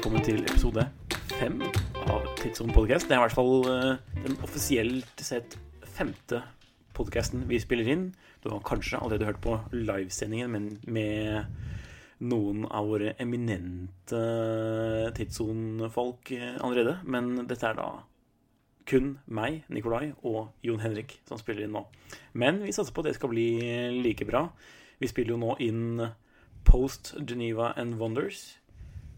velkommen til episode fem av Tidsrom podcast. Det er i hvert fall eh, den offisielt sett femte podcasten vi spiller inn. Du har kanskje allerede hørt på livesendingen men med noen av våre eminente tidssonefolk eh, allerede. Men dette er da kun meg, Nikolai og Jon Henrik som spiller inn nå. Men vi satser på at det skal bli like bra. Vi spiller jo nå inn Post Geneva and Wonders.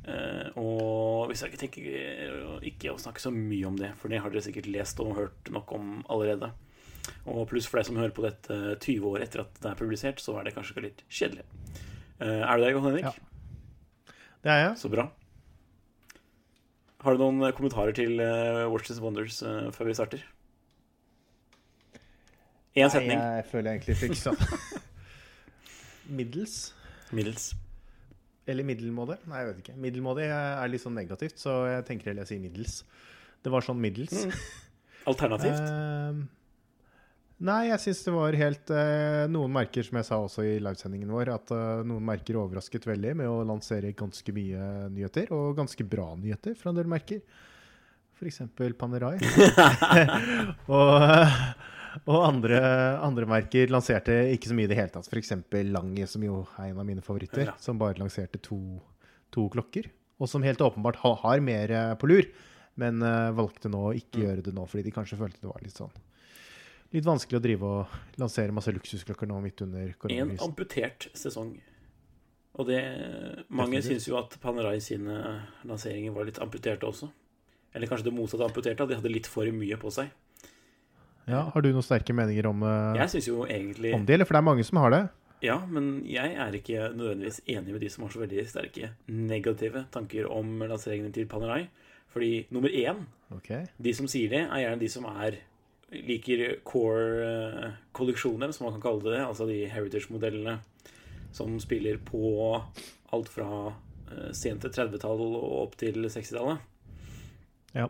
Eh, og hvis jeg ikke tenker ikke å snakke så mye om det, for det har dere sikkert lest og hørt nok om allerede. Og pluss for deg som hører på dette 20 år etter at det er publisert, så er det kanskje litt kjedelig. Eh, er du der, Johan Henrik? Ja. Det er jeg. Så bra. Har du noen kommentarer til Watch Watches Wonders før vi starter? Én setning. Nei, jeg føler egentlig fikk sånn Middels. Middels. Eller middelmådig? Nei, jeg vet ikke. Middelmådig er litt sånn negativt, så jeg tenker heller jeg sier middels. Det var sånn middels. Mm. Alternativt? uh, nei, jeg syns det var helt uh, Noen merker, som jeg sa også i livesendingen vår, at uh, noen merker overrasket veldig med å lansere ganske mye nyheter, og ganske bra nyheter fra en del merker. F.eks. Panerai. og og andre, andre, merker lanserte ikke så mye i det hele tatt. F.eks. Lange, som jo er en av mine favoritter, ja. som bare lanserte to, to, klokker. Og som helt åpenbart har, har mer eh, på lur, men uh, valgte nå å ikke mm. gjøre det nå fordi de kanskje følte det var litt sånn Litt vanskelig å drive og lansere masse luksusklokker nå midt under koronakrisen. En amputert sesong. Og det Mange syns jo at Panerai sine lanseringer var litt amputerte også. Eller kanskje det motsatte amputerte, at de hadde litt for mye på seg. Ja, Har du noen sterke meninger om, uh, jeg synes jo egentlig... om det? Eller for det er mange som har det. Ja, men jeg er ikke nødvendigvis enig med de som har så veldig sterke negative tanker om lanseringene til Panerai. Fordi nummer én, okay. de som sier det, er gjerne de som er liker core-kolleksjoner, som man kan kalle det. Altså de heritage-modellene som spiller på alt fra uh, sent til 30-tall og opp til 60-tallet. Ja.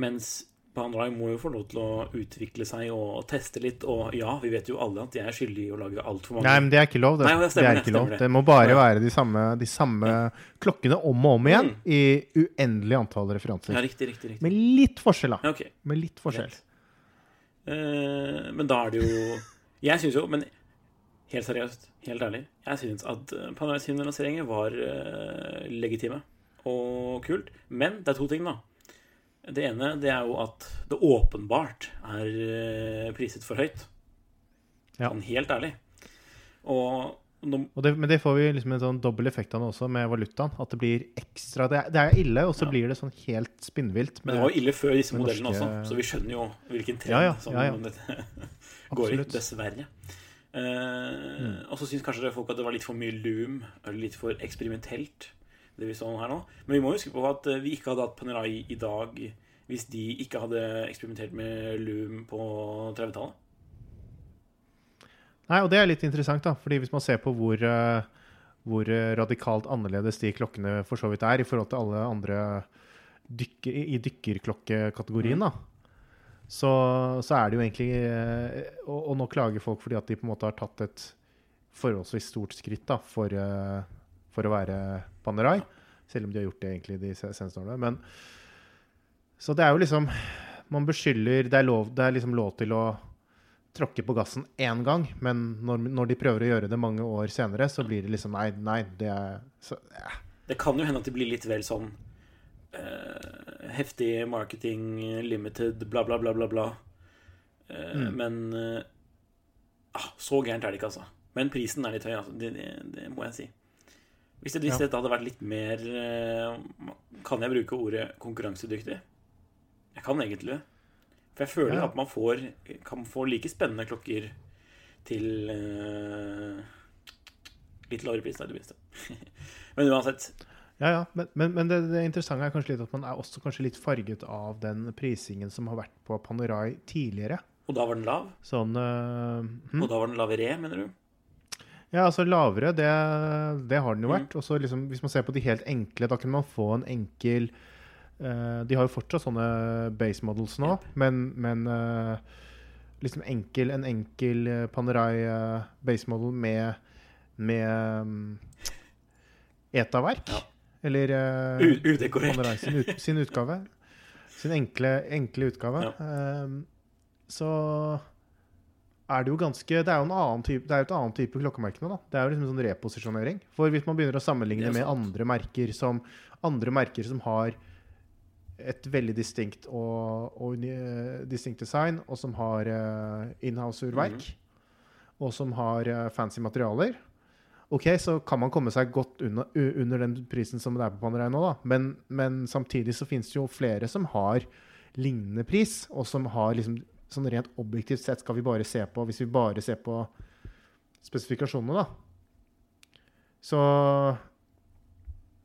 Mens Pandrai må jo få lov til å utvikle seg og teste litt. Og ja, vi vet jo alle at de er skyldige i å lage altfor mange Nei, men det er ikke lov. Det, Nei, det, stemmer, det er ikke lov. Det. må bare være de samme, de samme ja. klokkene om og om igjen mm. i uendelig antall referanser. Ja, riktig, riktig, riktig. Med litt forskjell, da. Okay. Med litt forskjell. Uh, men da er det jo Jeg syns jo, men helt seriøst, helt ærlig, jeg syns at eh, Panerai sine lanseringer var uh, legitime og kult. Men det er to ting, da. Det ene det er jo at det åpenbart er eh, priset for høyt. Ja. Sånn helt ærlig. Og, de, og det, men det får vi liksom en sånn dobbel effekt av nå også med valutaen. At det blir ekstra Det er, det er ille, og så ja. blir det sånn helt spinnvilt. Men det var jo ille før disse modellene norske... også, så vi skjønner jo hvilken trend ja, som dette går i. Dessverre. Uh, mm. Og så syns kanskje folk at det var litt for mye loom, eller litt for eksperimentelt det vi så her nå. Men vi må huske på at eh, vi ikke hadde hatt Panerai i dag hvis de ikke hadde eksperimentert med Loom på 30-tallet. Nei, og det er litt interessant, da. fordi hvis man ser på hvor, uh, hvor radikalt annerledes de klokkene for så vidt er i forhold til alle andre dykker, i dykkerklokkekategorien, mm. da. Så, så, er det jo egentlig og, og, nå klager folk fordi at de på en måte har tatt et forholdsvis stort skritt da, for, for å være Panerai. Selv om de har gjort det egentlig de seneste årene. Men, så det er jo liksom Man beskylder Det er, lov, det er liksom lov til å tråkke på gassen én gang, men når, når, de prøver å gjøre det mange år senere, så blir det liksom Nei, nei, det er så, ja. Det kan jo hende at det blir litt vel sånn uh, heftig marketing, limited, bla, bla, bla, bla, bla. Uh, mm. Men uh, så gærent er det ikke, altså. Men prisen er litt høy, altså. Det, det, det må jeg si. Hvis det, dette hadde vært litt mer eh, Kan jeg bruke ordet konkurransedyktig? Jeg kan egentlig. For jeg føler ja. at man får, kan få like spennende klokker til uh, litt lavere pris. da, i det minste. Men uansett. Ja, ja. Men, men, men det, det, interessante er kanskje litt at man er også kanskje litt farget av den prisingen som har vært på Panerai tidligere. Og da var den lav? Sånn uh, hm? Og da var den lavere, mener du? Ja, altså lavere, det, det har den jo mm. vært. Og så liksom, hvis man ser på de helt enkle, da kan man få en enkel uh, De har jo fortsatt sånne base models nå, yep. men, men uh, liksom enkel, en enkel uh, Panerai base model med, med um, ETA-verk. Ja. Eller eh. Panerai sin, ut, sin utgave. Sin enkle, enkle utgave. Ja. Så er det jo ganske Det er jo en annen type, det er jo et annet type klokkemerke nå, da. Det er jo liksom sånn reposisjonering. For hvis man begynner å sammenligne med andre merker som andre merker som har et veldig distinkt og, og eh, distinkt design, og som har uh, inhouse-urverk, Mhm. og som har uh, fancy materialer, OK, så kan man komme seg godt under, under den prisen som det er på Panerai nå, da. Men, men samtidig så finnes det jo flere som har lignende pris, og som har liksom Sånn rent objektivt sett skal vi bare se på Hvis vi bare ser på spesifikasjonene, da. Så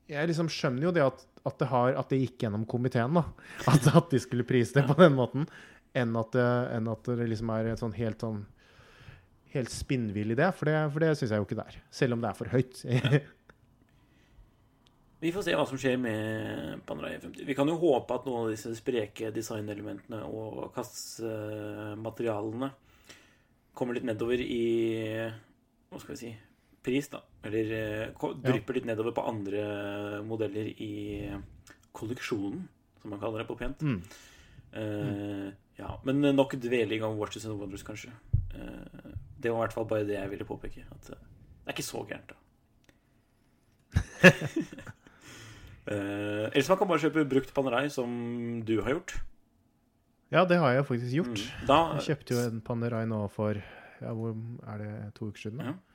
jeg liksom skjønner jo det at, at, det, har, at det gikk gjennom komiteen, da. At, at de skulle prise det på den måten. Enn at det, enn at det liksom er en sånn helt sånn helt spinnvill idé, for det, for det syns jeg jo ikke det er. Selv om det er for høyt. Vi får se hva som skjer med Panerai 50. Vi kan jo håpe at noen av disse spreke designelementene og kastematerialene kommer litt nedover i Hva skal vi si pris, da. Eller drypper Ja. litt nedover på andre modeller i kolleksjonen, som man kaller det på pent. Mm. Uh, ja, men nok dveling om Watches and Wonders, kanskje. Uh, det var i hvert fall bare det jeg ville påpeke. At eh, det er ikke så gærent, da. Eh, ellers man kan bare kjøpe brukt Panerai, som du har gjort. Ja, det har jeg faktisk gjort. Mm. Da Jeg kjøpte jo en Panerai nå for ja, hvor er det to uker siden. Ja. da?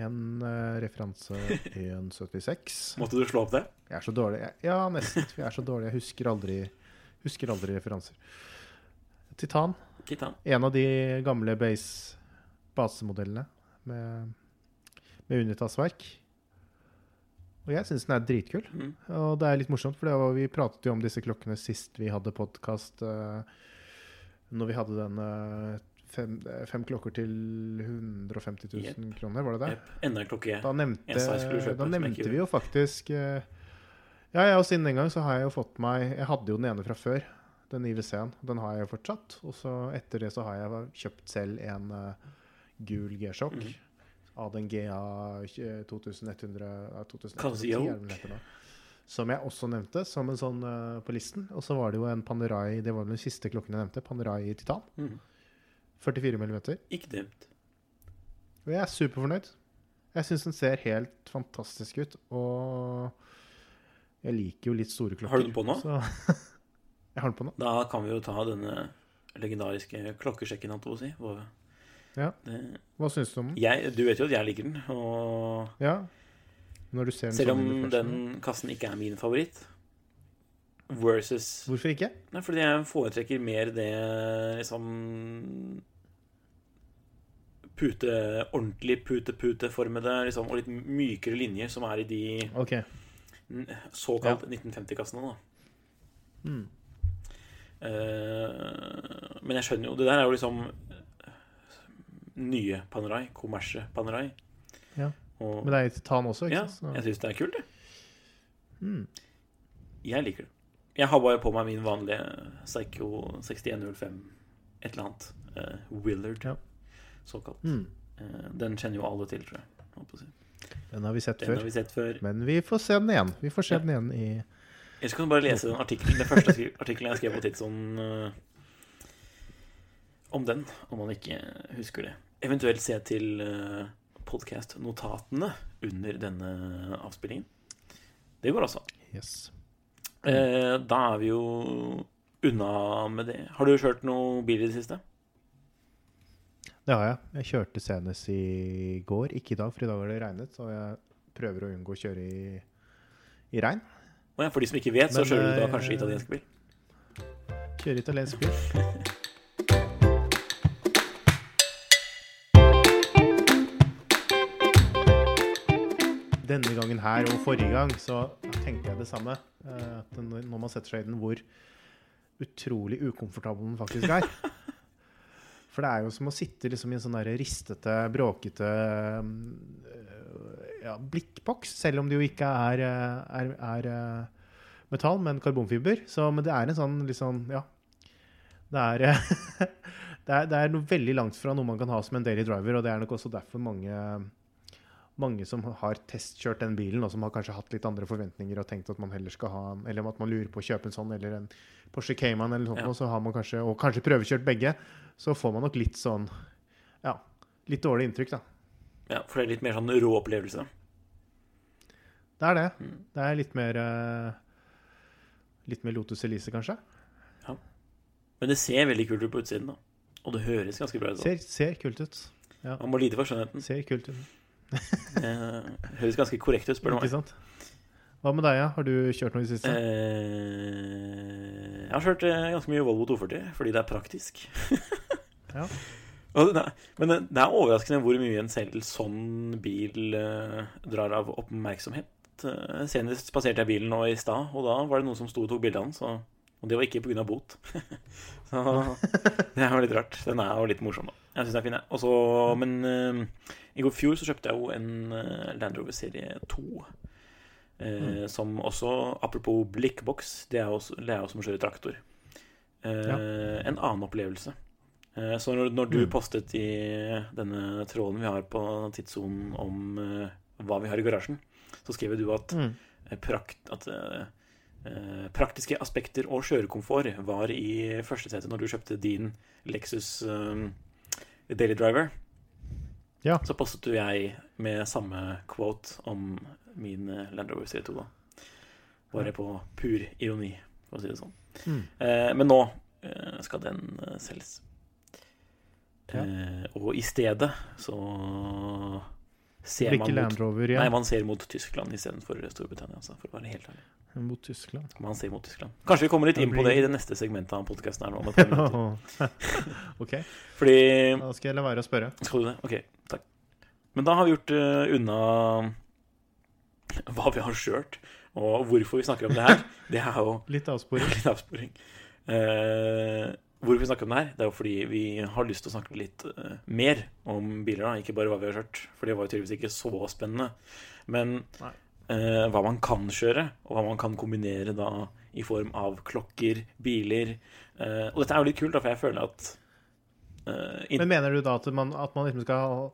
En uh, referanse 1,76. måtte du slå opp det. Jeg er så dårlig. Jeg, ja, nesten. Jeg er så dårlig. Jeg husker aldri, husker aldri referanser. Titan. Titan. En av de gamle base basemodellene med, med Unitas-verk. Og jeg syns den er dritkul. Mm. Og det er litt morsomt, for det var, vi pratet jo om disse klokkene sist vi hadde podkast. når vi hadde den eh, fem, eh, fem klokker til 150 000 kroner, var det det? Yep. Enda en klokke. Da nevnte, kjøpe, da nevnte vi jo faktisk eh, Ja, ja, og siden den gang så har jeg jo fått meg Jeg hadde jo den ene fra før, den IWC-en. Den har jeg jo fortsatt. Og så etter det så har jeg kjøpt selv en uh, gul G-sjokk Mhm. Av den GA 2100 ja, 2110, Casio. er det den heter nå. Som jeg også nevnte som en sånn uh, på listen. Og så var det jo en Panerai Det var den siste klokken jeg nevnte. Panerai i titan. Mm. 44 mm. Ikke dumt. Og jeg er superfornøyd. Jeg syns den ser helt fantastisk ut. Og jeg liker jo litt store klokker. Har du den på nå? Så jeg har den på nå. Da kan vi jo ta denne legendariske klokkesjekken, holdt jeg på å si. Ja. Hva syns du om den? jeg, du vet jo at jeg liker den, og Ja. Når du ser den selv om sånn den kassen ikke er min favoritt Versus Hvorfor ikke? Nei, fordi jeg foretrekker mer det liksom Pute Ordentlig pute-pute-formede liksom, og litt mykere linjer som er i de okay. såkalt såkalt 1950-kassene, da. Mm. Uh, men jeg skjønner jo Det der er jo liksom nye Panerai. Kommersie Panerai. Ja. Og, Men det er titan også, ikke ja, jeg syns det er kult, det. Mm. Jeg liker det. Jeg har bare på meg min vanlige Psycho 6105 et eller annet. Uh, Willard, Ja. såkalt. Mm. Uh, den kjenner jo alle til, tror jeg. Den har vi sett Den før. har vi sett før. Men vi får se den igjen. Vi får se Ja. den igjen i Ellers kan du bare lese den artikkelen Den første artikkelen jeg skrev på Tidsson uh, om den, om man ikke husker det. Eventuelt se til uh, podkast-notatene under denne avspillingen. Det går også. Yes. Eh, da er vi jo unna med det. Har du kjørt noe bil i det siste? Det har jeg. Jeg kjørte senest i går. Ikke i dag, for i dag har det regnet. Så jeg prøver å unngå å kjøre i, i regn. Og for de som ikke vet, så Men, kjører du da eh, kanskje italiensk bil? Kjører italiensk bil. Denne gangen her og forrige gang så tenkte jeg det samme. eh, At når man setter seg i den, hvor utrolig ukomfortabel den faktisk er. For det er jo som å sitte liksom i en sånn der ristete, bråkete eh, ja, blikkboks, selv om det jo ikke er, eh, er, er metall, men karbonfiber. Så, men det er en sånn sånn, ja det er, det er, det er noe veldig langt fra noe man kan ha som en daily driver, og det er nok også derfor mange, mange som har testkjørt den bilen, og som har kanskje hatt litt andre forventninger og tenkt at man heller skal ha eller at man lurer på å kjøpe en sånn eller en Porsche Cayman eller noe sånt, Ja. og så har man kanskje, og kanskje prøvekjørt begge, så får man nok litt sånn Ja, litt dårlig inntrykk, da. Ja, For det er litt mer sånn rå opplevelse. Det er det. Mm. Det er litt mer eh, Litt mer Lotus Elise, kanskje. Ja. Men det ser veldig kult ut på utsiden, da. Og det høres ganske bra ut. Ser, ser kult ut. Man må lide for skjønnheten. Ser kult ut. Det høres ganske korrekt ut, spør du Ikke sant? Hva med deg, ja? Har du kjørt noe i det siste? Eh, jeg har kjørt eh, ganske mye Volvo 240 fordi det er praktisk. Ja. Men det, er overraskende hvor mye en selv sånn bil eh, drar av oppmerksomhet. Eh, senest passerte jeg bilen nå i stad, og da var det noen som sto og tok bilde av den. Og det var ikke pga. bot. så det er jo litt rart. Den er jo litt morsom, da. Jeg syns de er fine. Også, Men uh, i går fjor så kjøpte jeg jo en eh, Land Rover serie 2. Eh, Som også, apropos blikkboks, det er jo som å kjøre traktor. Eh, En annen opplevelse. Så når, når du Mm. postet i denne tråden vi har på tidssonen om hva vi har i garasjen, så skrev du at, Mm. prakt, at praktiske aspekter og kjørekomfort var i førstesetet når du kjøpte din Lexus Daily Driver. Ja. Så postet du jeg med samme quote om min eh, Land Rover Serie 2. Da. Bare på pur ironi, for å si det sånn. Mm. Eh, men nå eh, skal den eh, selges. Ja. Eh, og i stedet så ser man mot, Rover Nei, man ser mot Tyskland istedenfor Storbritannia. Altså, for å være helt ærlig. mot Tyskland. Man ser mot Tyskland. Kanskje vi kommer litt inn på det i det neste segmentet av podkasten her nå. OK, Fordi da skal jeg la være å spørre. Skal du det? Ok, takk. Men da har vi gjort uh, unna hva vi har kjørt, og hvorfor vi snakker om det her. Det er jo Litt avsporing. litt avsporing. Eh, hvorfor vi snakker om det her, det er jo fordi vi har lyst til å snakke litt eh, mer om biler, da, ikke bare hva vi har kjørt. For det var jo tydeligvis ikke så spennende. Men eh, hva man kan kjøre, og hva man kan kombinere da i form av klokker, biler. Eh, og dette er jo litt kult, da, for jeg føler at eh, Men mener du da at man, at man liksom skal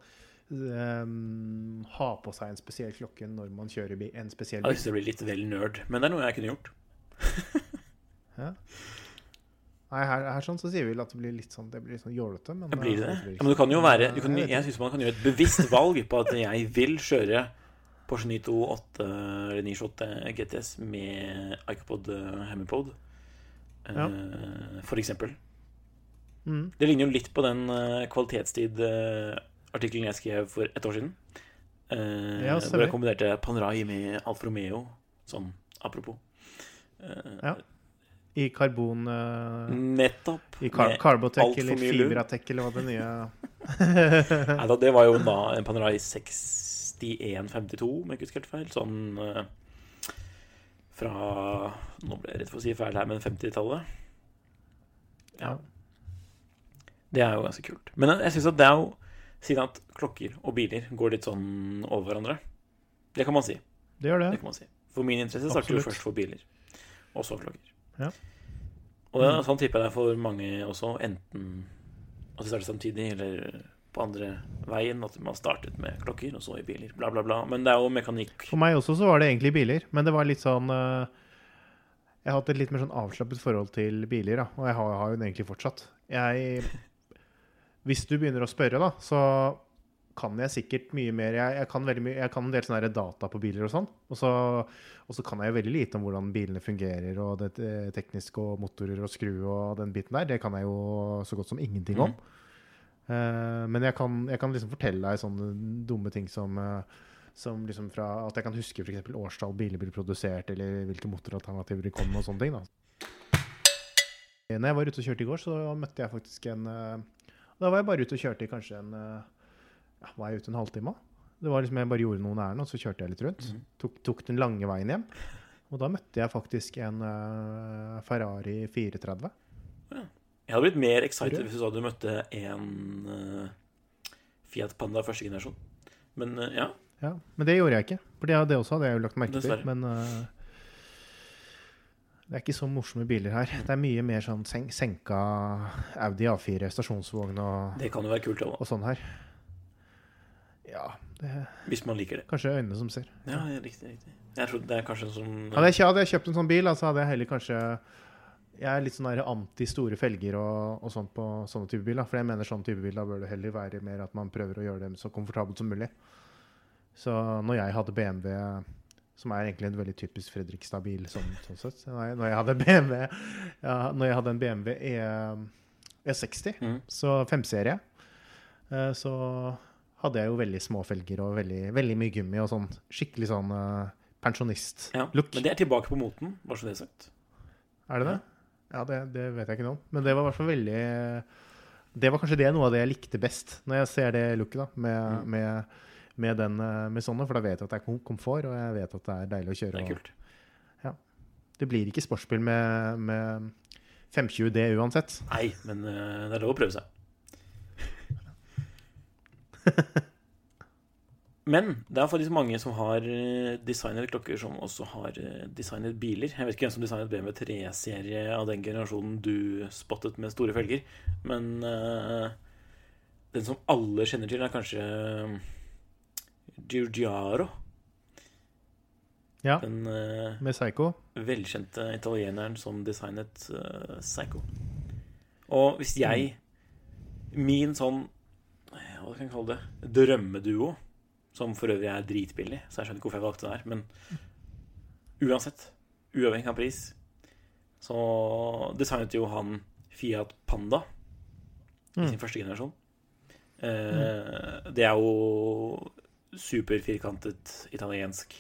um, ha på seg en spesiell klokke når man kjører en spesiell bil? Jeg syns det blir litt vel nerd, men det er noe jeg kunne gjort. Ja. Nei, her, her sånn så sier vi at det blir litt sånn, det blir litt sånn jålete. Men, det blir det eh, det? blir Ja, men du kan jo være du kan, jeg syns man kan gjøre et bevisst valg på at jeg vil kjøre Porsche 928 eller 928 GTS med Icopod Hemipod, Ja. for eksempel. Mm. Det ligner jo litt på den eh, kvalitetstid-artikkelen jeg skrev for et år siden. eh, Ja, hvor jeg kombinerte Panerai med Alfa Romeo, sånn apropos. Eh, Ja. I karbon eh, Nettopp. I kar Carbotech eller. Fibratech eller hva det nye Nei, da, det var jo da en Panerai 6152, om jeg ikke husker helt feil. Sånn uh, fra Nå ble jeg redd for å si feil her, men 50-tallet. Ja. Det er jo ganske kult. Men jeg syns at det er jo Siden at klokker og biler går litt sånn over hverandre. Det kan man si. Det gjør det. Det kan man si. For min interesse starter jo først for biler, og så klokker. Ja. Og det, Mm. sånn tipper jeg det er for mange også. Enten at de starter samtidig, eller på andre veien. At man startet med klokker, og så i biler. Bla, bla, bla. Men det er jo mekanikk. For meg også så var det egentlig biler, men det var litt sånn eh, Jeg har hatt et litt mer sånn avslappet forhold til biler, da, og jeg har, har jo det egentlig fortsatt. Jeg Hvis du begynner å spørre, da, så kan jeg sikkert mye mer. Jeg, jeg, kan, mye, jeg kan en del sånne data på biler og sånn. Og så, og så kan jeg veldig lite om hvordan bilene fungerer, og det eh, tekniske og motorer og skru og den biten der. Det kan jeg jo så godt som ingenting om. Eh, men jeg kan, jeg kan liksom fortelle deg sånne dumme ting som uh, som liksom fra At jeg kan huske eksempel årstall biler blir produsert, eller hvilke motoralternativer de kom med, og sånne ting. da. Når jeg var ute og kjørte i går, så møtte jeg faktisk en Da var jeg bare ute og kjørte i kanskje en ja, Var jeg ute en halvtime? Det var liksom Jeg bare gjorde noen ærend, og så kjørte jeg litt rundt. Mm. Tok, tok den lange veien hjem. Og da møtte jeg faktisk en uh, Ferrari 430. Jeg hadde blitt mer excited hvis du sa du møtte en uh, Fiat Panda første generasjon. Men uh, ja. Ja, Men det gjorde jeg ikke. For det, det også hadde jeg jo lagt merke til. Men det er ikke så morsomme biler her. Det er mye mer sånn sen senka Audi A4 stasjonsvogn og, Det kan jo være kult, òg. og sånn her. Ja, Det Hvis man liker det. kanskje øynene som ser. Ja, ja, riktig. riktig Jeg trodde det er kanskje en sånn Hadde jeg, hadde jeg kjøpt en sånn bil, altså hadde jeg heller kanskje Jeg er litt sånn anti-store felger og, og sånt på sånne type biler. For jeg mener sånne type biler bør det heller være mer at man prøver å gjøre dem så komfortabelt som mulig. Så når jeg hadde BMW, som er egentlig en veldig typisk Fredrikstad-bil sånn, sånn sett når jeg, hadde BMW ja, Når jeg hadde en BMW E, E60, Mm. så 5-serie, eh, så hadde jeg jo veldig små felger og veldig, veldig mye gummi og sånn skikkelig sånn uh, pensjonist-look. Ja, Men det er tilbake på moten, bare så det er sagt. Er det det? Ja, det, det vet jeg ikke noe om. Men det var i hvert fall veldig Det var kanskje det noe av det jeg likte best, når jeg ser det looket, da, med, Mm. med, med, den, eh, med sånne. For da vet jeg at det er komfort, og jeg vet at det er deilig å kjøre. Det er og- ja. Det blir ikke sportsbil med, med 520D uansett. Nei, men eh, det er lov å prøve seg. Men det er faktisk mange som har eh, designet klokker som også har eh, designet biler. Jeg vet ikke hvem som designet BMW 3-serie av den generasjonen du spottet med store felger, men uh, den som alle kjenner til, er kanskje Giugiaro. Ja, Den uh, med Psycho. velkjente italieneren som designet uh, Psycho. Og hvis jeg Min sånn Hva kan jeg kalle det? Drømmeduo, som for øvrig er dritbillig, så jeg skjønner ikke hvorfor jeg valgte den her, men uansett, uavhengig av pris, så designet jo han Fiat Panda i Mm. sin første generasjon. Eh, det er jo superfirkantet italiensk.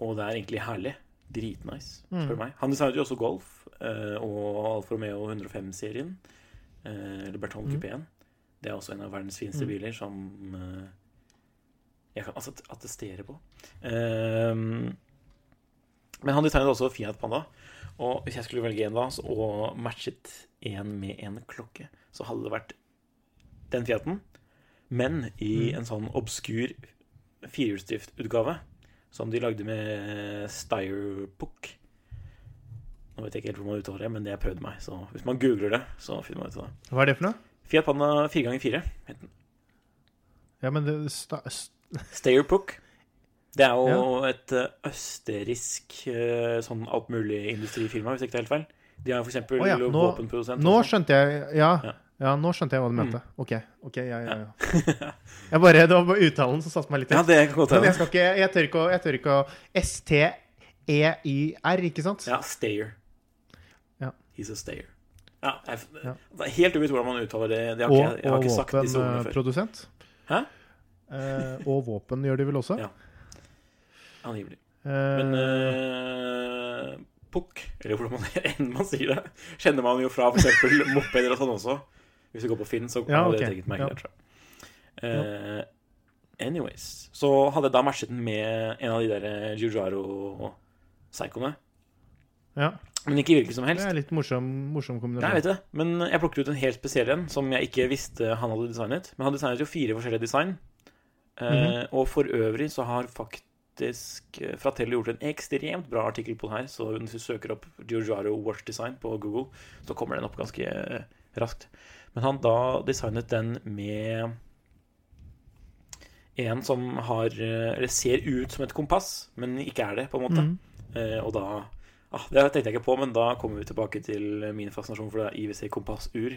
Og det er egentlig herlig. Dritnice, spør Mm. meg. Han designet jo også Golf eh, og Alfa Romeo 105-serien. Eh, eller Berton Mm. Coupéen. Det er også en av verdens fineste Mm. biler som eh, jeg kan altså attestere på. Ehm, men han designet også Fiat Panda. Og hvis jeg skulle velge en da, og matchet en med en klokke, så hadde det vært den Fiaten, men i Mm. en sånn obskur firehjulsdriftutgave som de lagde med Styrepook. Nå vet jeg ikke helt hvor man uttaler det, men det har jeg prøvd meg. Så hvis man googler det, så finner man ut av det. Hva er det for noe? Fiat Panda 4x4 het den. Ja, men det sta, st- Steyerpuck. Det er jo et eh, østerriksk eh, sånn alt mulig industrifirma, hvis ikke det er helt feil. De har f.eks. Å ja, nå- våpenprodusent. Nå skjønte jeg ja, Ja. ja, nå skjønte jeg hva du Mm. OK. ok, ja, ja, ja. Jeg bare, det var bare uttalen som satte meg litt Ja, det kan godt Men jeg, skal ikke, jeg tør ikke å, jeg tør ikke å S-T-E-Y-R, ikke sant? Ja, Stayer. Ja. He's a stayer. Ja, jeg, Ja. Det er helt uvisst hvordan man uttaler det. det har Og, ikke, og våpenprodusent. Hæ? Eh, og våpen gjør de vel også? Ja. Angivelig. Eh, Men eh, pukk, eller hvordan man, enn man sier det, kjenner man jo fra f.eks. mopeder og sånn også. Hvis du går på Finn, så Ja, har det et eget merke Ja. der, tror jeg. Eh, anyways. Så hadde jeg da matchet den med en av de der Jujaro-psykoene. ja. Men ikke hvilken som helst. Det er litt morsom, morsom Ja, jeg vet det, men jeg plukket ut en helt spesiell en som jeg ikke visste han hadde designet. Men han designet jo fire forskjellige design. Eh, Mhm. Og for øvrig så har faktisk Fratello Fratelli gjort en ekstremt bra artikkel på det her. Så hvis du søker opp Giorgiaro Watch Design på Google, så kommer den opp ganske eh, raskt. Men han da designet den med en som har eh, Eller ser ut som et kompass, men ikke er det, på en måte. Mm. Eh, og da ah, Det tenkte jeg ikke på, men da kommer vi tilbake til min fascinasjon for det er IWC kompassur.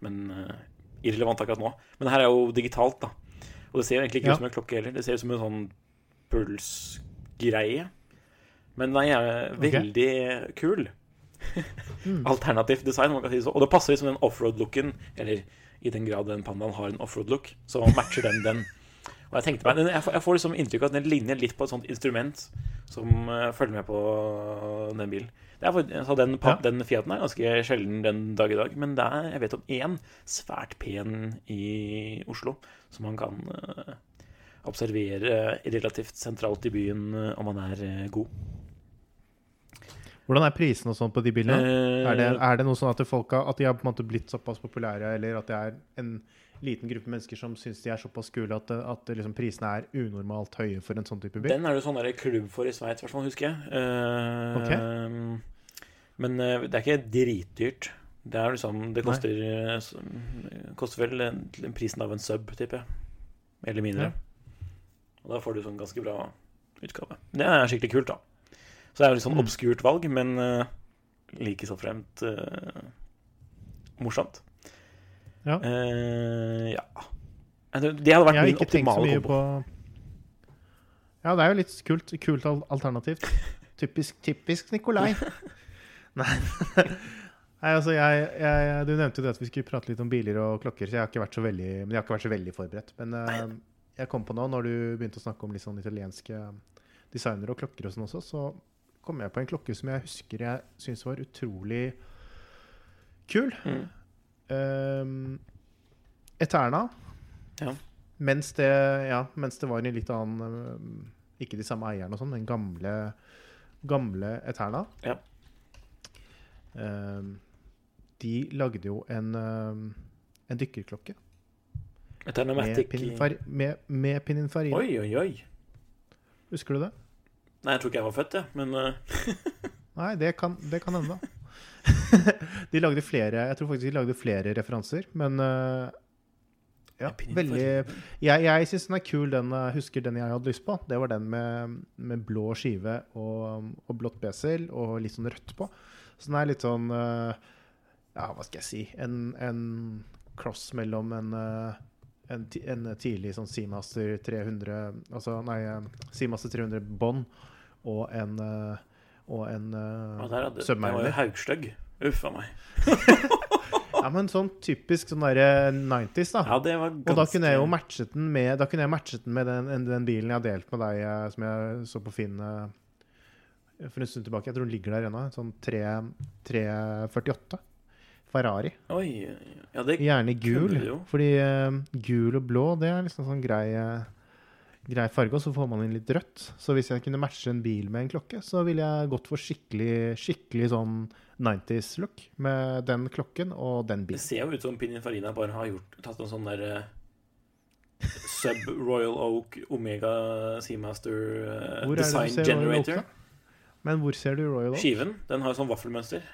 Men uh, irrelevant akkurat nå. Men det her er jo digitalt, da. Og det ser jo egentlig ikke Ja. ut som en klokke heller. Det ser ut som en sånn pulsgreie. Men den er Ok. veldig kul. alternativ Alternativt design, man kan si det så. Og det passer liksom den offroad-looken, eller i den grad den pandaen har en offroad-look, så matcher den den. Og jeg tenkte meg, jeg får, jeg får liksom inntrykk av at den ligner litt på et sånt instrument som uh, følger med på den bilen. Det er, for- så den, pa- Ja. den Fiaten er ganske sjelden den dag i dag, men det er, jeg vet om én svært pen i Oslo som man kan uh, observere relativt sentralt i byen eh, om man er uh, god. Hvordan er prisene og sånn på de bilene? Eh, Er det, er det noe sånn at, folk har, at de har blitt såpass populære, eller at det er en liten gruppe mennesker som syns de er såpass kule at, at liksom prisene er unormalt høye for en sånn type bil? Den er det sånn der klubb for i Sveits, i husker jeg. Eh, Men uh, det er ikke dritdyrt. Det er liksom Det koster, eh, koster vel en- prisen av en sub, tipper jeg. Eller mindre. Og da får du sånn ganske bra utgave. Det er skikkelig kult, da. Så det er jo litt sånn Mm. obskurt valg, men uh, like så fremt morsomt. Ja. Uh, ja. Eh, det- hadde vært min optimale kombo. på Ja, det er jo litt kult, kult alternativt. Typisk, typisk Nikolai. Nei. Nei, altså jeg, jeg, Du nevnte jo det at vi skulle prate litt om biler og klokker, så jeg har ikke vært så veldig, men jeg har ikke vært så veldig forberedt. Men uh, jeg kom på nå, når du begynte å snakke om litt sånn italienske designere og klokker og sånn også, så kom jeg på en klokke som jeg husker jeg syntes var utrolig kul. Mm. Um, Eterna. Ja. Mens det, ja, mens det var en litt annen um, Ikke de samme eierne og sånn, men gamle, gamle Eterna. Ja. Um, de lagde jo en, um, en dykkerklokke med, pininfar, med, med pininfarina. Oi, oi, oi. Husker du det? Nei, jeg tror ikke jeg var født, jeg. Men uh... Nei, det kan, det kan hende. de lagde flere Jeg tror faktisk de lagde flere referanser, men uh, ja, veldig Jeg, jeg syns den er kul. Den jeg husker den jeg hadde lyst på. Det var den med, med blå skive og, og blått besel og litt sånn rødt på. Så den er litt sånn uh, Ja, hva skal jeg si En, en cross mellom en uh, en, en tidlig sånn Seamaster 300 Altså, nei, Seamaster 300 bånd og en uh, og en uh, Ja, der hadde, det var jo haugstøgg. Uff a meg. Ja, men sånn typisk sånn derre 90s, da. Ja, det var ganske Og da kunne jeg jo matchet den med Da kunne jeg matchet den med den, den bilen jeg har delt med deg, eh, som jeg så på Finn eh, for en stund tilbake. Jeg tror den ligger der ennå. Sånn 348. Ferrari. Oi. Ja, det Gjerne gul. Fordi uh, gul og blå, det er liksom sånn grei, eh, grei farge. Og så får man inn litt rødt. Så hvis jeg kunne matche en bil med en klokke, så ville jeg gått for skikkelig, skikkelig sånn 90s-look med den klokken og den bilen. Det ser jo ut som Pininfarina bare har gjort, tatt en sånn der uh, Sub Royal Oak Omega Seamaster uh, Design Oak, Generator. Men hvor ser du Royal Oak? Skiven den har sånn vaffelmønster.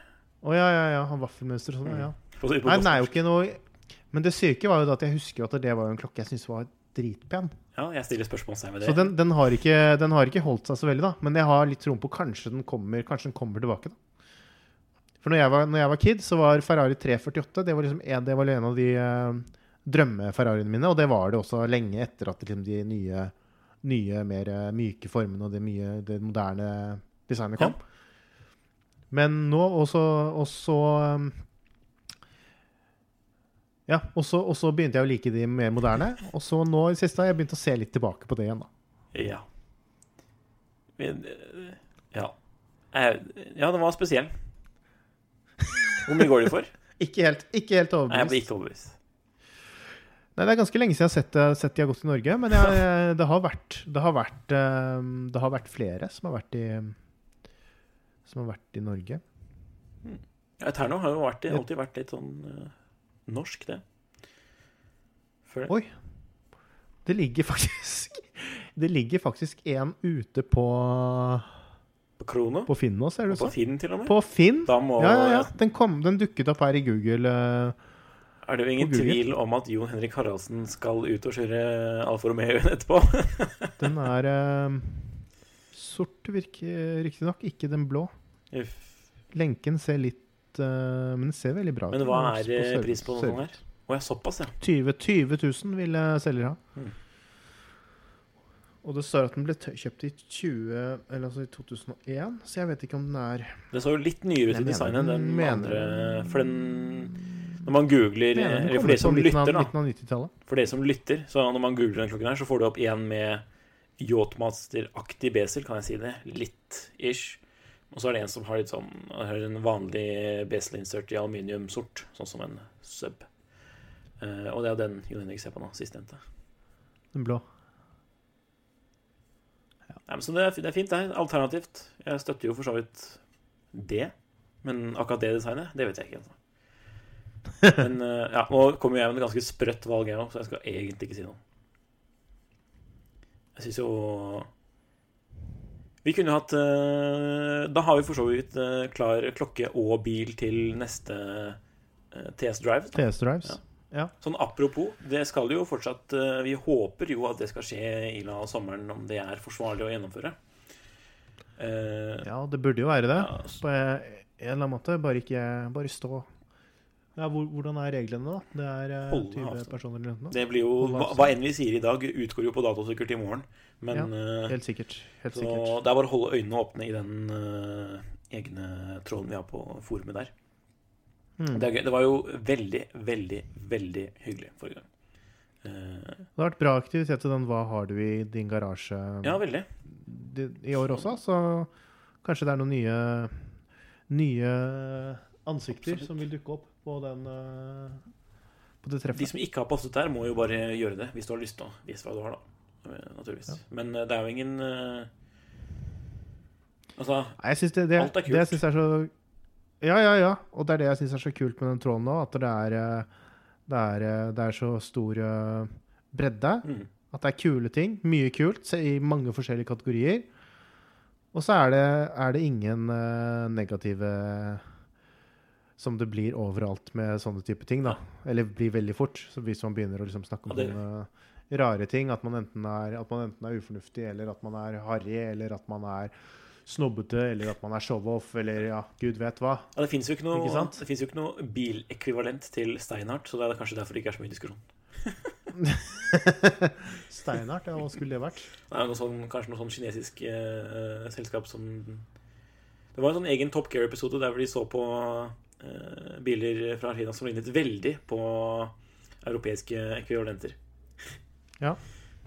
Å ja, ja, ja. Han vaffelmønster sånn, mm. ja. Nei, den er jo ikke noe Men det syke var jo at jeg husker at det var en klokke jeg syntes var dritpen. Ja, jeg stiller spørsmålstegn ved det. Så den, den, har ikke, den har ikke holdt seg så veldig, da. Men jeg har litt troen på kanskje den kommer Kanskje den kommer tilbake, da. For når jeg var, når jeg var kid, så var Ferrari 348 Det var liksom en, det var en av de uh, drømme-Ferrariene mine, og det var det også lenge etter at liksom, de nye, nye mer eh, myke formene og det, mye, det moderne designet kom. Men nå også, også um, Ja, og så, og så begynte jeg å like de mer moderne. Og så nå i det siste har jeg begynt å se litt tilbake på det igjen, da. Ja. Men, eh, Ja. Eh, Ja, den var spesiell. Hvor mye går de for? Ikke helt, ikke helt Nei, jeg overbevist. ble ikke overbevist. Nei, Det er ganske lenge siden jeg har sett, sett de har gått til Norge. Men jeg, det, har vært, det, har vært, eh, det har vært flere som har vært i Som har vært i Norge. Eterno har jo vært, alltid vært litt sånn eh, norsk, det. Jeg. Oi. Det ligger faktisk Det ligger faktisk en ute på, På Krono. på Finn nå, ser Og det sånn? på som. Finn, til og med. På Finn? Da må Ja, ja, ja. Den, kom, den dukket opp her i Google. eh, Er det jo ingen tvil om at Jon Henrik Haraldsen skal ut og kjøre Alfa Romeo etterpå? Den er eh, sort, virker riktignok. Ikke den blå. Lenken ser litt eh, Men det ser veldig bra ut. Men hva er på eh, pris på noen her? Å ja, såpass, ja. 20, 20 000 ville selger ha. Mm. Og det står at den ble kjøpt i 20, eller altså i 2001, så jeg vet ikke om den er Det så jo litt nyere ut i designet enn den mener- andre. For den Når man googler Eller for de som lytter, da. Midten av 90-tallet. For de som lytter, så når man googler den klokken her, så får du opp en med Yachtmaster-aktig besel, kan jeg si det. Litt ish. Og så er det en som har litt sånn har en vanlig bezel-insert i aluminium-sort, sånn som en sub. Uh, og det er den Jon Henrik ser på nå, sistnevnte. Den blå. Nei, men så det er, det er fint, det. er Alternativt. Jeg støtter jo for så vidt det. Men akkurat det designet, det vet jeg ikke. Altså. Men uh, ja, nå kommer jeg med et ganske sprøtt valg, jeg òg, så jeg skal egentlig ikke si noe. Jeg syns jo Vi kunne hatt eh, Da har vi for så vidt eh, klar klokke og bil til neste eh, TS Drive. Da. TS Drives. Ja. Ja. Sånn apropos, det skal jo fortsatt Vi håper jo at det skal skje i løpet av sommeren, om det er forsvarlig å gjennomføre. Ja, det burde jo være det. Ja, så... På en eller annen måte. Bare ikke Bare stå Ja, hvor, Hvordan er reglene, da? Det er uh, Holde 20 avstand. personer eller noe? det blir jo hva, hva enn vi sier i dag, utgår jo på datasikkert i morgen. Men ja, Helt sikkert. Helt så sikkert. det er bare å holde øynene åpne i den uh, egne tråden vi har på forumet der. Mm. Det. Det var jo veldig, veldig, veldig hyggelig forrige gang. Uh, Det har vært bra aktivitet til den 'Hva har du i din garasje' ja, veldig. i år også, så kanskje det er noen nye nye ansikter Absolutt. som vil dukke opp på den eh, på det De som ikke har passet der, må jo bare gjøre det hvis du har lyst til å vise hva du har, da. Eh, Naturligvis. Ja. Men eh, det er jo ingen Altså, Nei, jeg synes det, det, Alt er kult. det jeg synes er så Ja, ja, ja. Og det er det jeg syns er så kult med den tråden nå, at det er det er, det er så stor bredde. mm, At det er kule ting. Mye kult i mange forskjellige kategorier. Og så er det, er det ingen negative som det blir overalt med sånne type ting. da. Eller blir veldig fort. Så hvis man begynner å liksom snakke om Ja, det- sånne rare ting, at man, enten er, at man enten er ufornuftig, eller at man er harry, eller at man er snobbete, eller at man er show-off, eller ja, gud vet hva. ja, det fins jo ikke noe, Ikke finnes jo ikke noe bilekvivalent til Steinhardt, så det er kanskje derfor det ikke er så mye diskusjon. Steinhardt, ja, hva skulle det vært? Er noe sånn, kanskje noe sånn kinesisk eh, selskap som Det var en sånn egen Top Gear-episode der hvor de så på eh, biler fra Argentina som lignet veldig på europeiske ekvivalenter. Ja.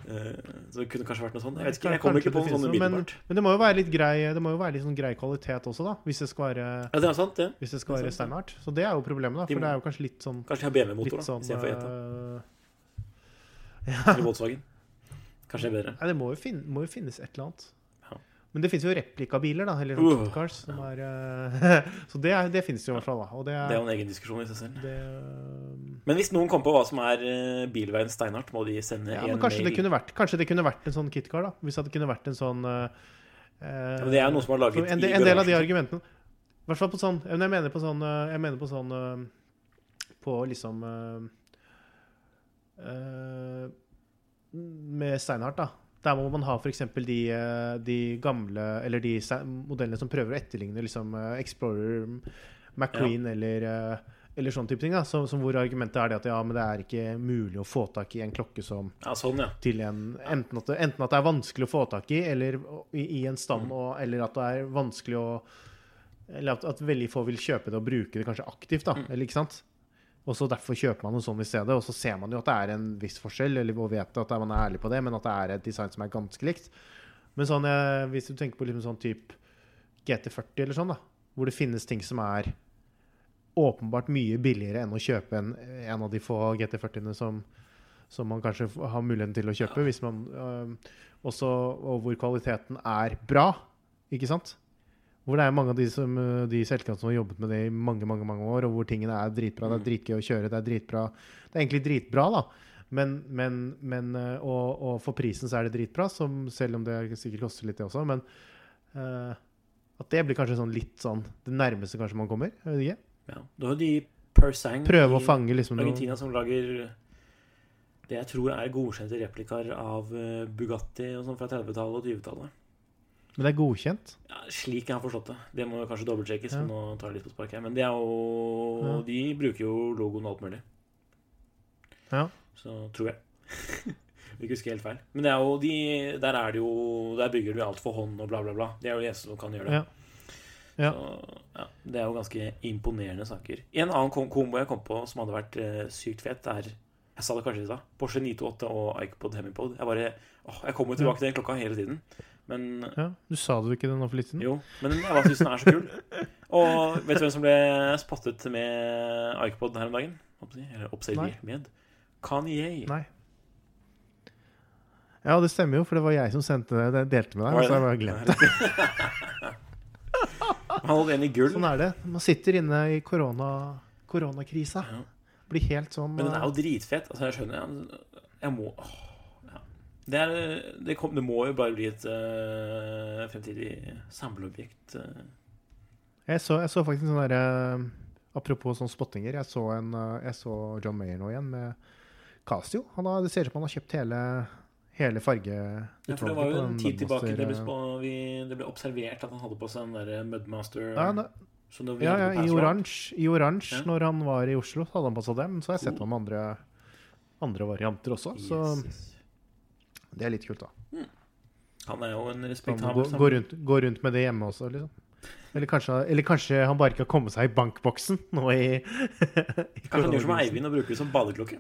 Eh, så det kunne kanskje vært noe sånt. Jeg vet ikke, jeg kommer ikke på noe finnes sånn men, men det må jo være litt grei, det må jo være litt sånn grei kvalitet også, da. Hvis det skal være Ja, det er sant, det. Hvis det skal Det være Steinhardt. Så det er jo problemet, da. De må- det er jo kanskje litt sånn, Kanskje de har BMW-motor, sånn, da, istedenfor Jetta. Ja. Eller Volkswagen. Kanskje det er bedre. Nei, det må jo, finne, må jo finnes et eller annet. Men det finnes jo replikabiler, da. Eller Uh. uh. cars, som er øh, Så det, er, det finnes jo i hvert fall, da. Det Det er, er jo en egen diskusjon i seg selv. det, Men hvis noen kommer på hva som er eh, bilveien Steinhardt, må de sende ja, en men kanskje mail. det, vært, kanskje det kunne vært en sånn kitcar, da. Hvis det kunne vært en sånn uh, Ja, men det er noe som har laget en, del- en del av de argumentene I hvert fall på sånn Jeg mener på sånn Jeg mener på sånn På liksom uh, Med Steinhardt, da. Der må man ha f.eks. De, øh, de gamle Eller de modellene som prøver å etterligne liksom øh, Explorer, McQueen eller øh, eller sånne type ting. da, som, som Hvor argumentet er det at ja, men det er ikke mulig å få tak i en klokke som Ja, sånn, ja. til en enten at, det, enten at det er vanskelig å få tak i, eller i, i en stand, Mm. og, eller at det er vanskelig å Eller at, at veldig få vil kjøpe det og bruke det kanskje aktivt. da, Mm. eller ikke sant? Og så Derfor kjøper man noe sånn i stedet, og så ser man jo at det er en viss forskjell, eller og vet at man er ærlig på det, men at det er et design som er ganske likt. Men sånn, eh, hvis du tenker på liksom sånn type GT40 eller sånn, da, hvor det finnes ting som er åpenbart mye billigere enn å kjøpe en, en av de få GT40-ene som, som man kanskje har muligheten til å kjøpe, hvis man øh, også, og hvor kvaliteten er bra, ikke sant? Hvor det er mange av de, som, øh, de selskapene som har jobbet med det i mange mange, mange år, og hvor tingene er dritbra. Det er dritgøy å kjøre, det er dritbra. Det er egentlig dritbra, da. Men, men, men øh, og, og for prisen så er det dritbra, som, selv om det sikkert koster litt, det også. Men uh, at det blir kanskje sånn litt sånn det nærmeste kanskje man kommer. Jeg vet ikke. ja. Du har de Persang Prøve å fange liksom noe Argentina som lager det jeg tror er godkjente replikaer av eh, Bugatti og sånn fra 30-tallet og 20-tallet. Men det er godkjent. Ja, slik jeg har forstått det. Det må kanskje dobbeltsjekkes, Ja. nå tar jeg litt på sparket her. Men det er jo Ja. De bruker jo logoen og alt mulig. Ja. Så tror jeg. Vil ikke husker helt feil. Men det er jo de, der er det jo Der bygger du alt for hånd og bla, bla, bla. Det er jo de eneste som kan gjøre det. Ja. Ja. Så, ja, det er jo ganske imponerende saker. En annen kom kombo jeg kom på som hadde vært eh, sykt fet, er Jeg sa det kanskje i stad. Porsche 928 og Icopod Hemipod. Jeg bare åh, Jeg kommer tilbake til den klokka hele tiden. Men Ja, Du sa det jo ikke det nå for litt siden? jo, men jeg syns den er så kul. Og vet du hvem som ble spottet med Icopod her om dagen? Eller observert med? Kanye. Nei. Ja, det stemmer jo, for det var jeg som sendte det, delte med deg. Så har jeg bare glemt det. Han holdt en i gull. Sånn er det. Man sitter inne i korona, koronakrisa. Ja. Blir helt sånn Men den er jo dritfett. Altså, jeg skjønner Jeg, må åh. Det, er, det, kom, det må jo bare bli et uh, fremtidig samleobjekt. eh. jeg, så, jeg så faktisk en sånn derre Apropos sånne spottinger. Jeg så, en, eh, jeg så John Mayer nå igjen med Casio. Han har, det ser ut som han har kjøpt hele, hele farge... Ja, for det var jo en tid tilbake det ble, Mudmaster, vi, det ble observert at han hadde på seg den der Mudmaster Ja, det ja, ja, i oransje. I oransje, Ja. når han var i Oslo, hadde han på seg dem. Så har jeg sett ham med andre, andre varianter også. Så Yes, yes. Det er litt kult, da. Han er jo en respektabel gå, gå, rundt, gå rundt med det hjemme også, liksom. Eller kanskje, eller kanskje han bare ikke har kommet seg i bankboksen nå i, i Kanskje han gjør som. Eivind og bruker det som badeklokke.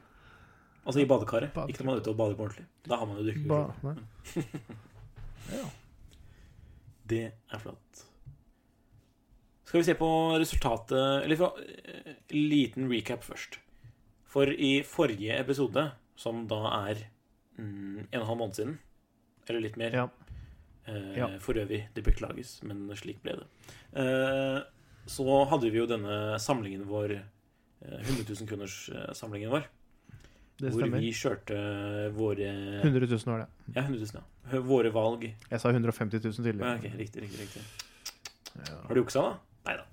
Altså i badekaret. Bade- Ikke når man er ute og bader på ordentlig. Da har man jo dykkerklokke. nei. ja. Det er flott. Skal vi se på resultatet Eller for, eh, liten recap først. For i forrige episode, som da er mm, en og en halv måned siden, eller litt mer Ja. eh, Ja. For øvrig, det beklages, men slik ble det. Eh, så hadde vi jo denne samlingen vår, eh, 100 000 kroners-samlingen vår, Det hvor stemmer. vi kjørte våre 100 000 var det. Ja, 100 000, ja. Våre valg. Jeg sa 150 000 Ja, tidligere. ok, riktig, riktig, riktig. Ja. Har du juksa, da? Nei da.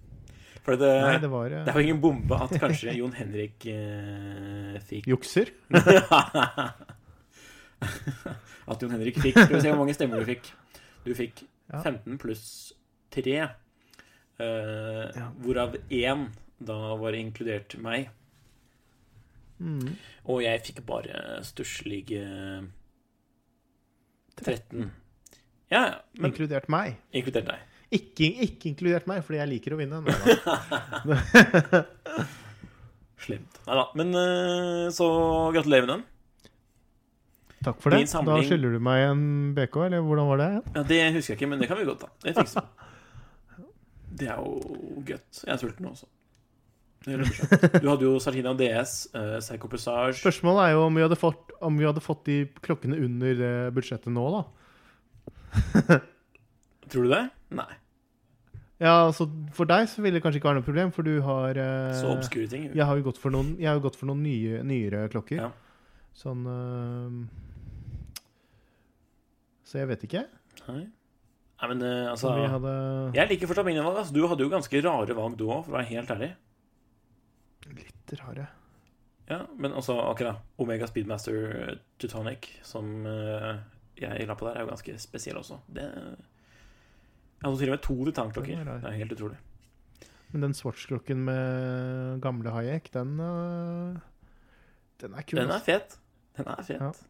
For det, Nei, det var det eh, er jo ingen bombe at kanskje Jon Henrik eh, fikk jukser. At Jon Henrik fikk Skal vi se hvor mange stemmer du fikk. Du fikk 15 pluss 3. eh. Hvorav én da var inkludert meg. Mm. Og jeg fikk bare stusslige 13. Ja. Men Inkludert meg. inkludert deg. Ikke, ikke inkludert meg, fordi jeg liker å vinne. Slemt. Nei da. Men eh, så gratulerer med den. Takk for det. Da skylder du meg en BK, eller hvordan var det? Ja, Det husker jeg ikke, men det kan vi godt ta. Det fikser vi. Det er jo godt. Jeg er sulten også. Du hadde jo Sartina DS, uh, Psycho Passage Spørsmålet er jo om vi hadde fått, om vi hadde fått de klokkene under det budsjettet nå, da. Tror du det? Nei. Ja, altså For deg så ville det kanskje ikke være noe problem, for du har uh, Så obskure ting. Jeg har jo gått for noen, jeg har gått for noen nye, nyere klokker. Ja. Sånn eh, Så jeg vet ikke. Nei. Nei, men eh, altså vi hadde Jeg liker fortsatt mine valg. Altså. Du hadde jo ganske rare valg, du òg, for å være helt ærlig. Litt rare. Ja, Men altså, akkurat Omega Speedmaster Teutonic, som eh, jeg la på der, er jo ganske spesiell også. Det Jeg hadde til og med to titanklokker. Rar. Det er helt utrolig. Men den Swatch-klokken med gamle Hayek, den eh, Den er kul. Den er altså. fet. Den er fet.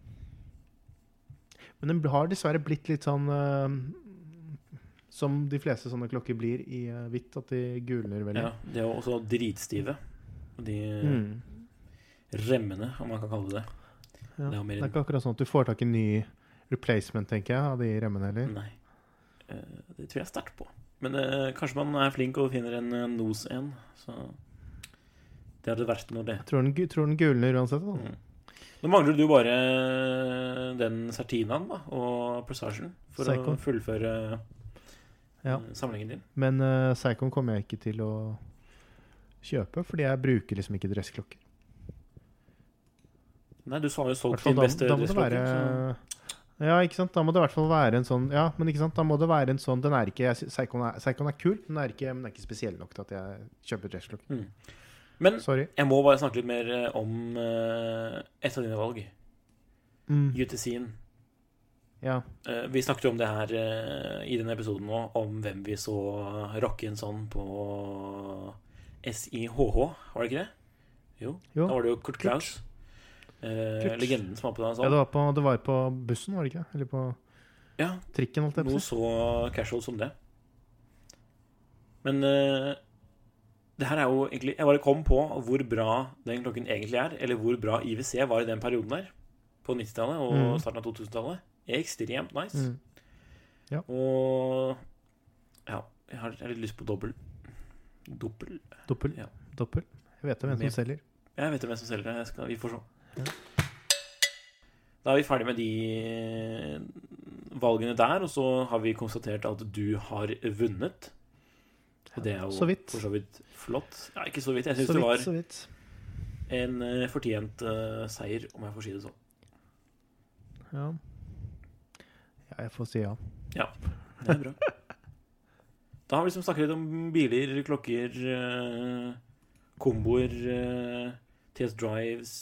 Men den har dessverre blitt litt sånn eh, Som de fleste sånne klokker blir i eh, hvitt, at de gulner veldig. Ja, de er også dritstive. Og De Mm. remmene, om man kan kalle det det. Ja. Det Det er ikke akkurat sånn at du får tak i ny replacement, tenker jeg, av de remmene heller. Nei. Eh, Det tror jeg sterkt på. Men eh, kanskje man er flink og finner en eh, nos en. Så det er det noe, det Jeg tror den, tror den gulner uansett. Da. Mm. Nå mangler du bare den Sertinaen da, og Presagen for Seikon. å fullføre Ja. eh, samlingen din. Men uh, Seikon kommer jeg ikke til å kjøpe, fordi jeg bruker liksom ikke dressklokker. Nei, du sa jo solgt din beste dressklokke. Ja, ikke sant? Da må det i hvert fall være en sånn Ja, men ikke sant? Da må det være en sånn Den er ikke Seikon er, Seikon er kul, men den er ikke, men den er ikke spesiell nok til at jeg kjøper dressklokke. Mm. Men Sorry. jeg må bare snakke litt mer eh, om uh, et av dine valg. Mm. UTC-en. Ja. Uh, vi snakket jo om det her uh, i denne episoden nå, om hvem vi så rocke en sånn på SIHH, var det ikke det? Jo. Jo. Da var det jo Kurt Klaus. Legenden som var på den ja, sånn. det var, på, det var på bussen, var det ikke? Eller på Ja, trikken, holdt jeg på noe å si. så casual som det. Men det her er jo egentlig Jeg bare kom på hvor bra den klokken egentlig er, eller hvor bra IWC var i den perioden der. På 90-tallet og Mm. starten av 2000-tallet. Ekstremt nice. Mm. Ja. Og ja, jeg har, jeg har litt lyst på dobbel. Doppel Doppel. Ja. Doppel. Jeg vet hvem som selger. Jeg vet hvem som selger. Jeg skal, vi får se. Da er vi ferdig med de valgene der, og så har vi konstatert at du har vunnet. Og det er jo Så vidt. for så vidt flott. Ja, ikke så vidt. Jeg syns det var en eh, fortjent uh, seier, om jeg får si det sånn. Ja. ja, jeg får si ja. Ja, Det er bra. Da har vi liksom snakket litt om biler, klokker, uh, komboer, uh, TS Drives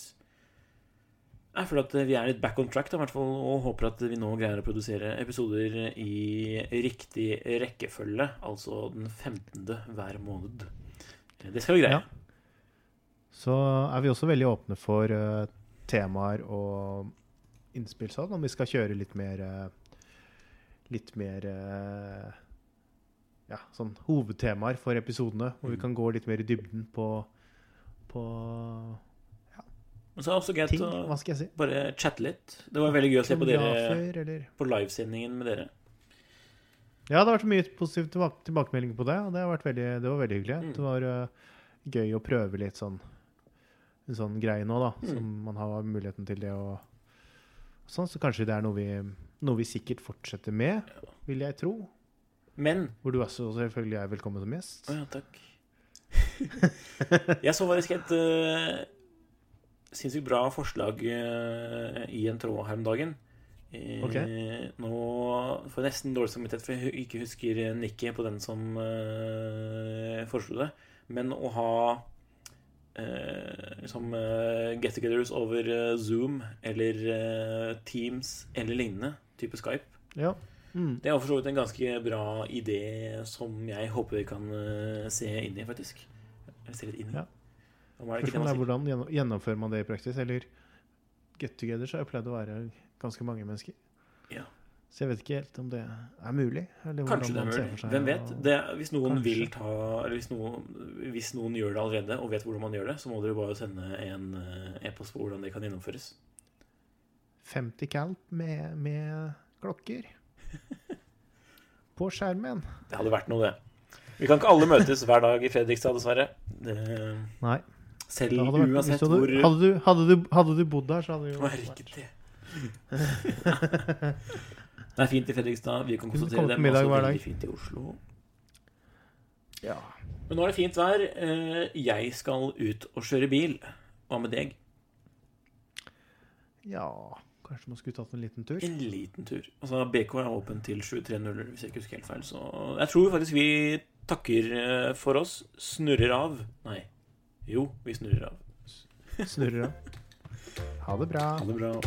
Jeg føler at vi er litt back on track da, hvert fall, og håper at vi nå greier å produsere episoder i riktig rekkefølge, altså den 15. hver måned. Det skal vi greie. Ja. Så er vi også veldig åpne for uh, temaer og innspill sånn, om vi skal kjøre litt mer eh, Litt mer eh, ja, sånn hovedtemaer for episodene, hvor vi Mm. kan gå litt mer i dybden på, på Men så er det også greit å si? bare chatte litt. Det var veldig gøy å se på dere eller på livesendingen med dere. Ja, det har vært mye positiv tilbake tilbakemelding på det, og det, veldig, det var veldig hyggelig. Mm. Det var uh, gøy å prøve litt sånn en sånn greie nå, da. Mm. Som man har muligheten til det og sånn. Så kanskje det er noe vi, noe vi sikkert fortsetter med, vil jeg tro. Men Hvor du også selvfølgelig er velkommen som gjest. Å ja, takk. jeg så faktisk et uh, sinnssykt bra forslag eh, i en tråd her om dagen. Okay. Nå får jeg nesten dårlig samvittighet, for jeg ikke husker nikket på den som uh, foreslo det. Men å ha eh, liksom eh, get-togethers over eh, Zoom eller eh, Teams eller lignende, type Skype. Ja. Mm. Det er for så vidt en ganske bra idé som jeg håper vi kan eh, se inn i, faktisk. Se litt inn i. Ja. Spørsmålet er hvordan gjennomfører man det i praksis? Eller get together så har jeg pleid å være ganske mange mennesker. Ja. Så jeg vet ikke helt om det er mulig. Eller Kanskje det er mulig. Hvem vet? Det, hvis noen ta Eller hvis noen, hvis noen gjør det allerede og vet hvordan man gjør det, så må dere bare sende en eh, e-post på hvordan det kan gjennomføres. 50 calp med, med klokker. På skjermen. Det hadde vært noe, det. Vi kan ikke alle møtes hver dag i Fredrikstad, dessverre. Det, Nei. Selv hadde uansett hvis hvor hadde, hadde, du, hadde, du, hadde du bodd der, så hadde du jo er ikke det Det er fint i Fredrikstad. Vi kan konstatere det. Men også veldig fint i Oslo. Ja. Men nå er det fint vær. Eh, Jeg skal ut og kjøre bil. Hva med deg? ja Kanskje man skulle tatt en liten tur? En liten tur. Altså, BK er åpen til 7.30, hvis jeg ikke husker helt feil. Så jeg tror faktisk vi takker eh, for oss. Snurrer av. Nei. Jo, vi snurrer av. Snurrer av. Ha det bra. Ha det bra.